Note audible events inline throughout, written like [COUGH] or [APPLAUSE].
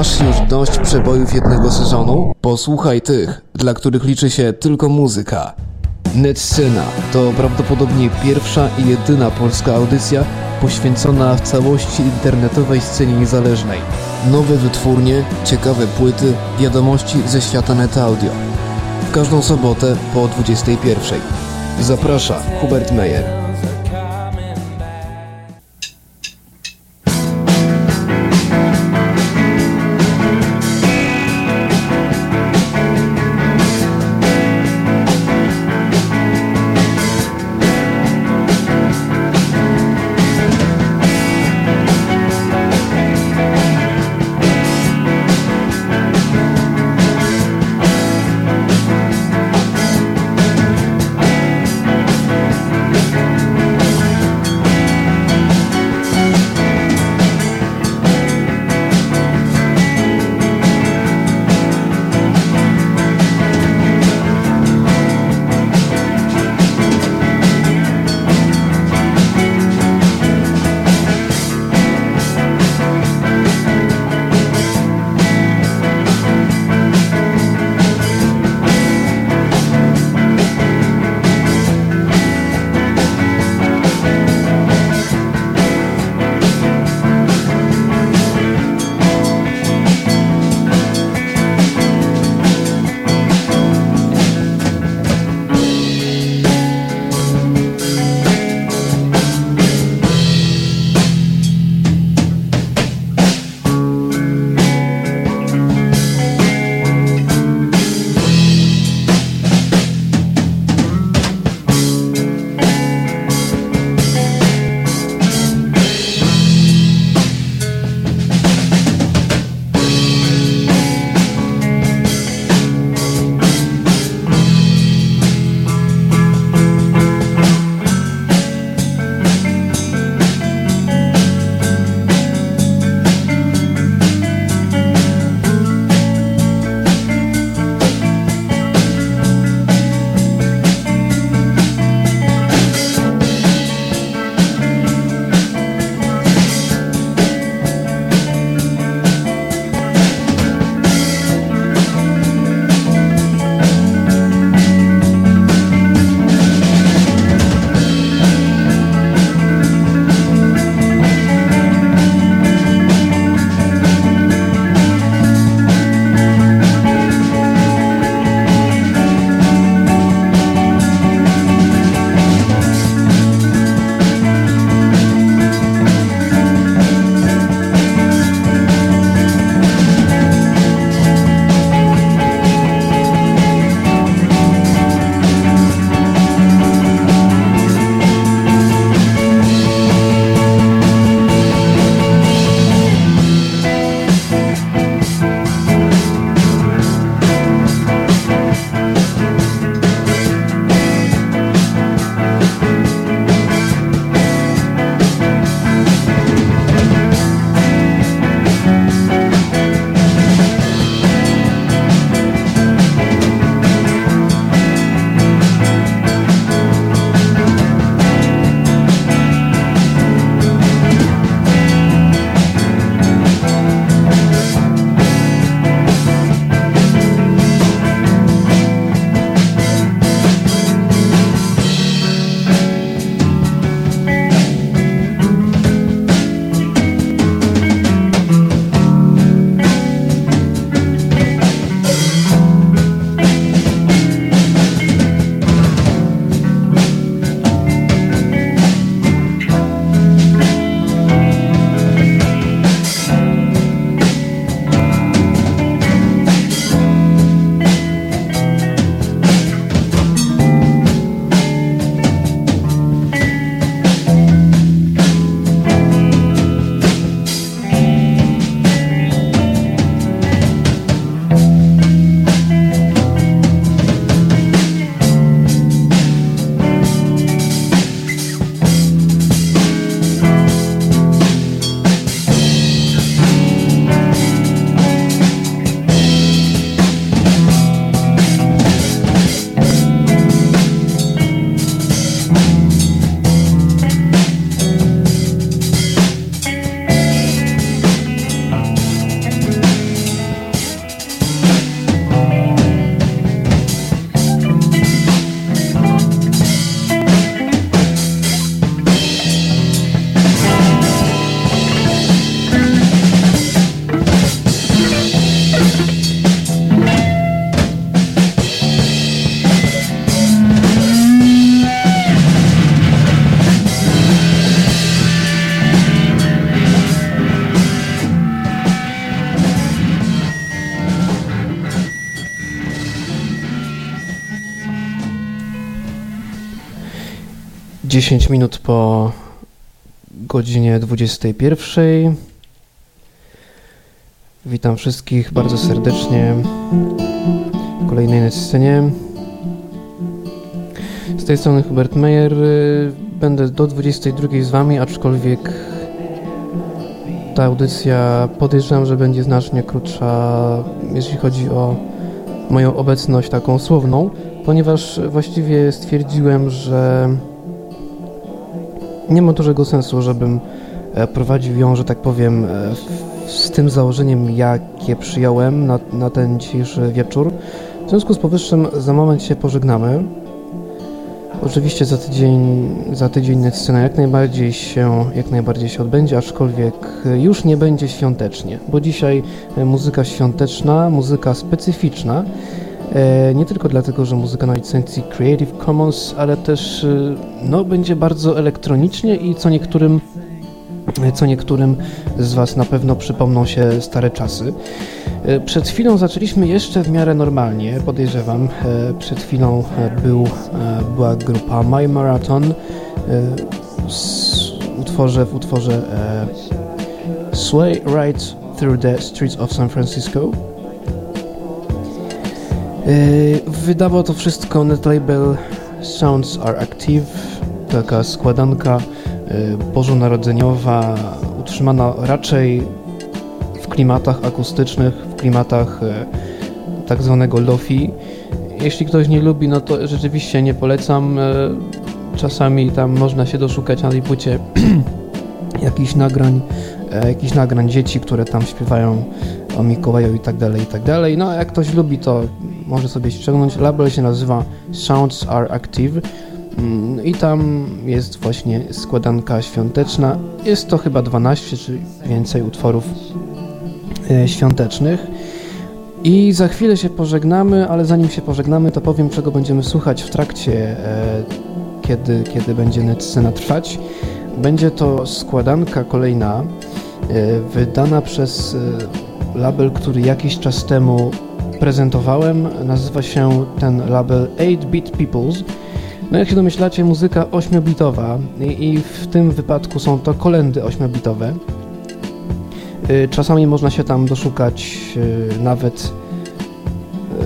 Masz już dość przebojów jednego sezonu? Posłuchaj tych, dla których liczy się tylko muzyka. Netscena to prawdopodobnie pierwsza i jedyna polska audycja poświęcona w całości internetowej scenie niezależnej. Nowe wytwórnie, ciekawe płyty, wiadomości ze świata net audio. W każdą sobotę po 21. Zaprasza Hubert Meyer. 10 minut po godzinie 21. Witam wszystkich bardzo serdecznie w kolejnej scenie. Z tej strony Hubert Meyer. Będę do 22 z Wami, aczkolwiek ta audycja podejrzewam, że będzie znacznie krótsza, jeśli chodzi o moją obecność taką słowną, ponieważ właściwie stwierdziłem, że nie ma dużego sensu, żebym e, prowadził ją, że tak powiem, e, z tym założeniem, jakie przyjąłem na, na ten dzisiejszy wieczór. W związku z powyższym za moment się pożegnamy. Oczywiście za tydzień, za tydzień scena jak najbardziej się, jak najbardziej się odbędzie, aczkolwiek już nie będzie świątecznie, bo dzisiaj e, muzyka świąteczna, muzyka specyficzna, e, nie tylko dlatego, że muzyka na licencji Creative Commons, ale też e, no, będzie bardzo elektronicznie i co niektórym co niektórym z Was na pewno przypomną się stare czasy. E, przed chwilą zaczęliśmy jeszcze w miarę normalnie, podejrzewam. E, przed chwilą e, był, była grupa My Marathon w utworze, w utworze Sway Right Through the Streets of San Francisco. Wydawał to wszystko netlabel Sounds Are Active, taka składanka bożonarodzeniowa, utrzymana raczej w klimatach akustycznych, w klimatach e, tak zwanego lofi. Jeśli ktoś nie lubi, no to rzeczywiście nie polecam. Czasami tam można się doszukać na tej płycie [CLEARS THROAT] jakichś nagrań, e, jakichś nagrań dzieci, które tam śpiewają o Mikołaju i tak dalej, i tak dalej. No jak ktoś lubi, to może sobie ściągnąć. Label się nazywa Sounds Are Active. Mm, I tam jest właśnie składanka świąteczna. Jest to chyba 12 czy więcej utworów e, świątecznych. I za chwilę się pożegnamy, ale zanim się pożegnamy, to powiem, czego będziemy słuchać w trakcie, e, kiedy, kiedy będzie scena trwać. Będzie to składanka kolejna, e, wydana przez label, który jakiś czas temu prezentowałem. Nazywa się ten label 8-Bit Peoples. No jak się domyślacie, muzyka 8-bitowa i, i w tym wypadku są to kolendy 8-bitowe. Y, czasami można się tam doszukać y, nawet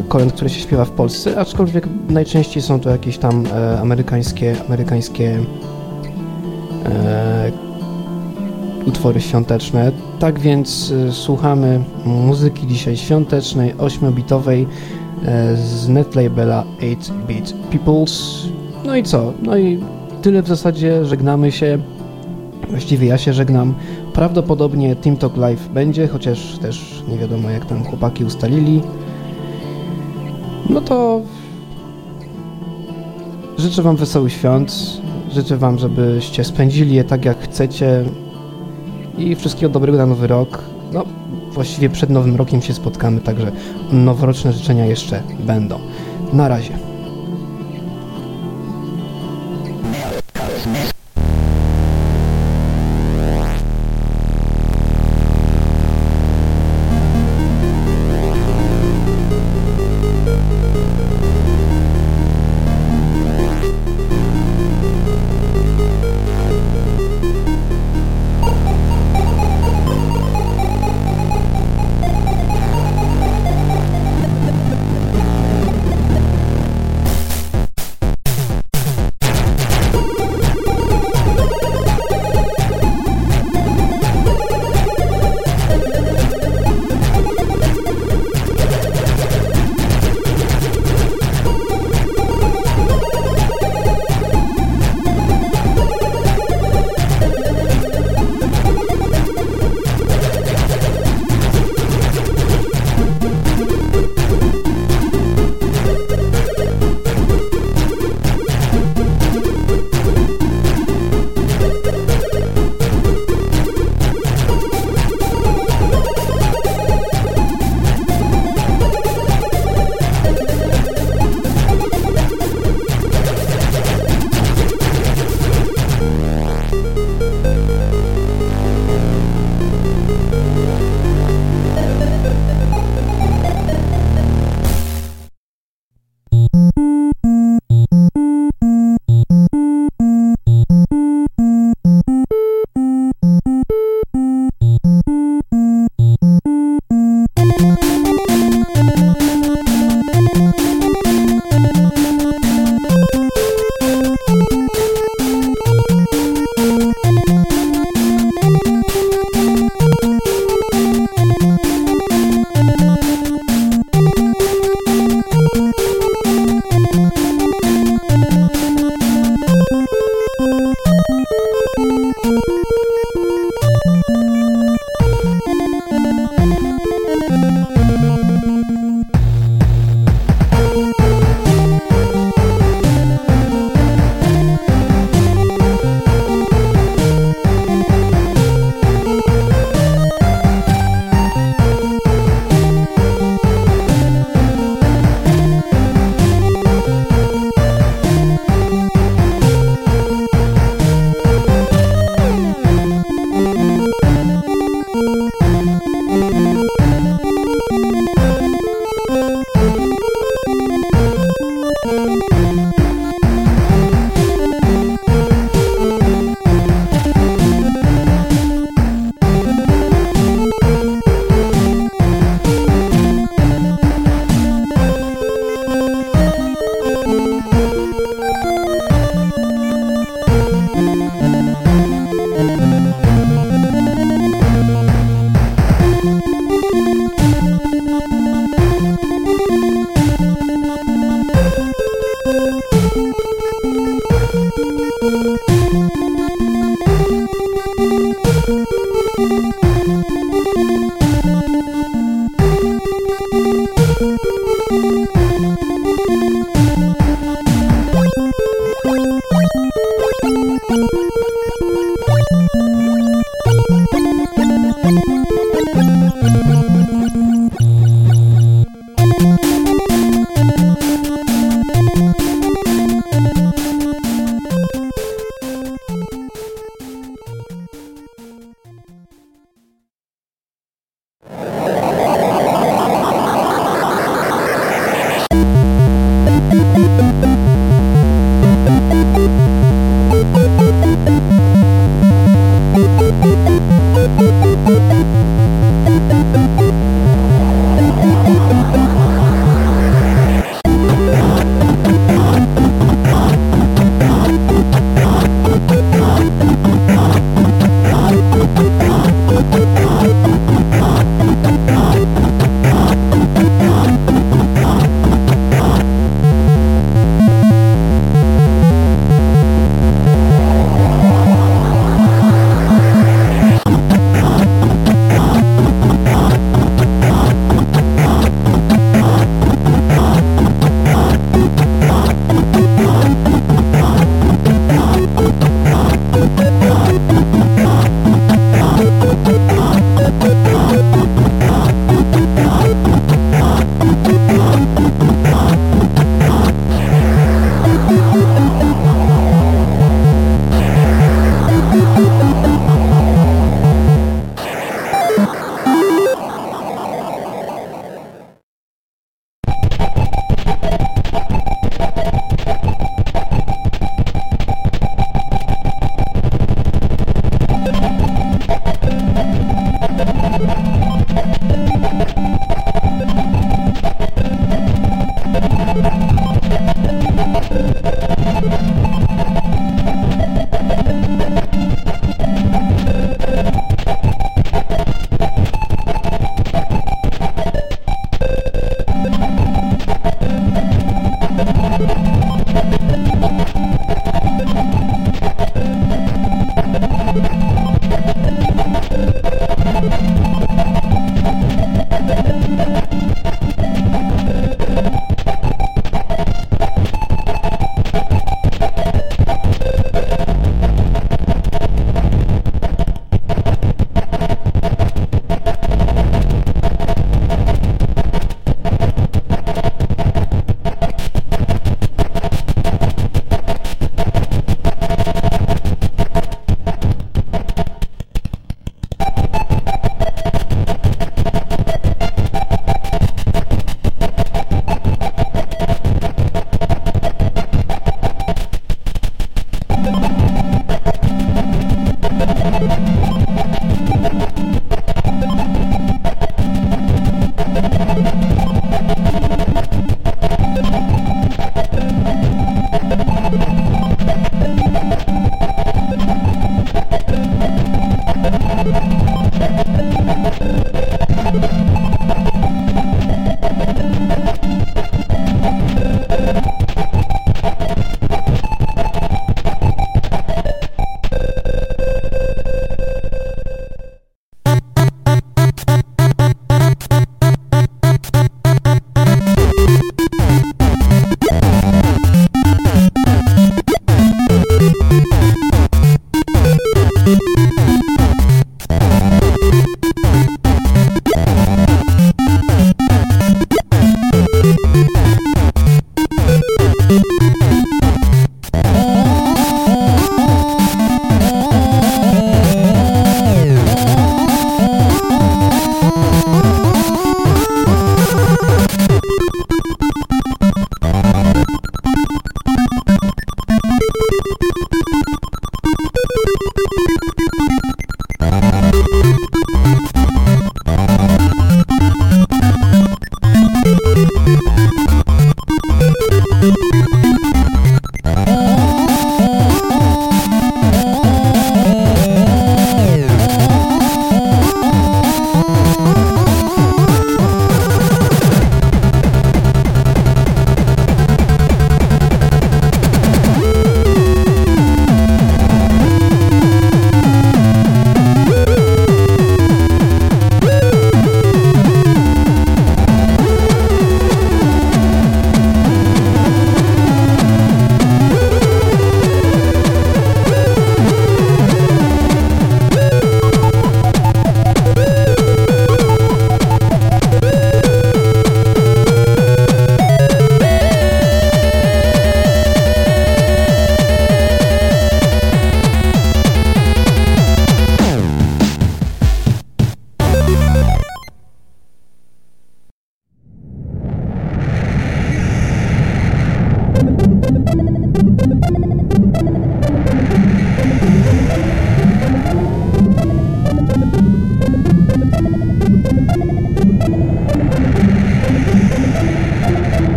y, kolęd, które się śpiewa w Polsce, aczkolwiek najczęściej są to jakieś tam e, amerykańskie, amerykańskie e, utwory świąteczne. Tak więc słuchamy muzyki dzisiaj świątecznej, 8-bitowej e, z netlabela 8-Bit Peoples. No i co? No i tyle w zasadzie, żegnamy się. Właściwie ja się żegnam. Prawdopodobnie Team Talk Live będzie, chociaż też nie wiadomo jak tam chłopaki ustalili. No to życzę Wam wesołych świąt. Życzę Wam, żebyście spędzili je tak jak chcecie. I wszystkiego dobrego na nowy rok. No, właściwie przed nowym rokiem się spotkamy, także noworoczne życzenia jeszcze będą. Na razie.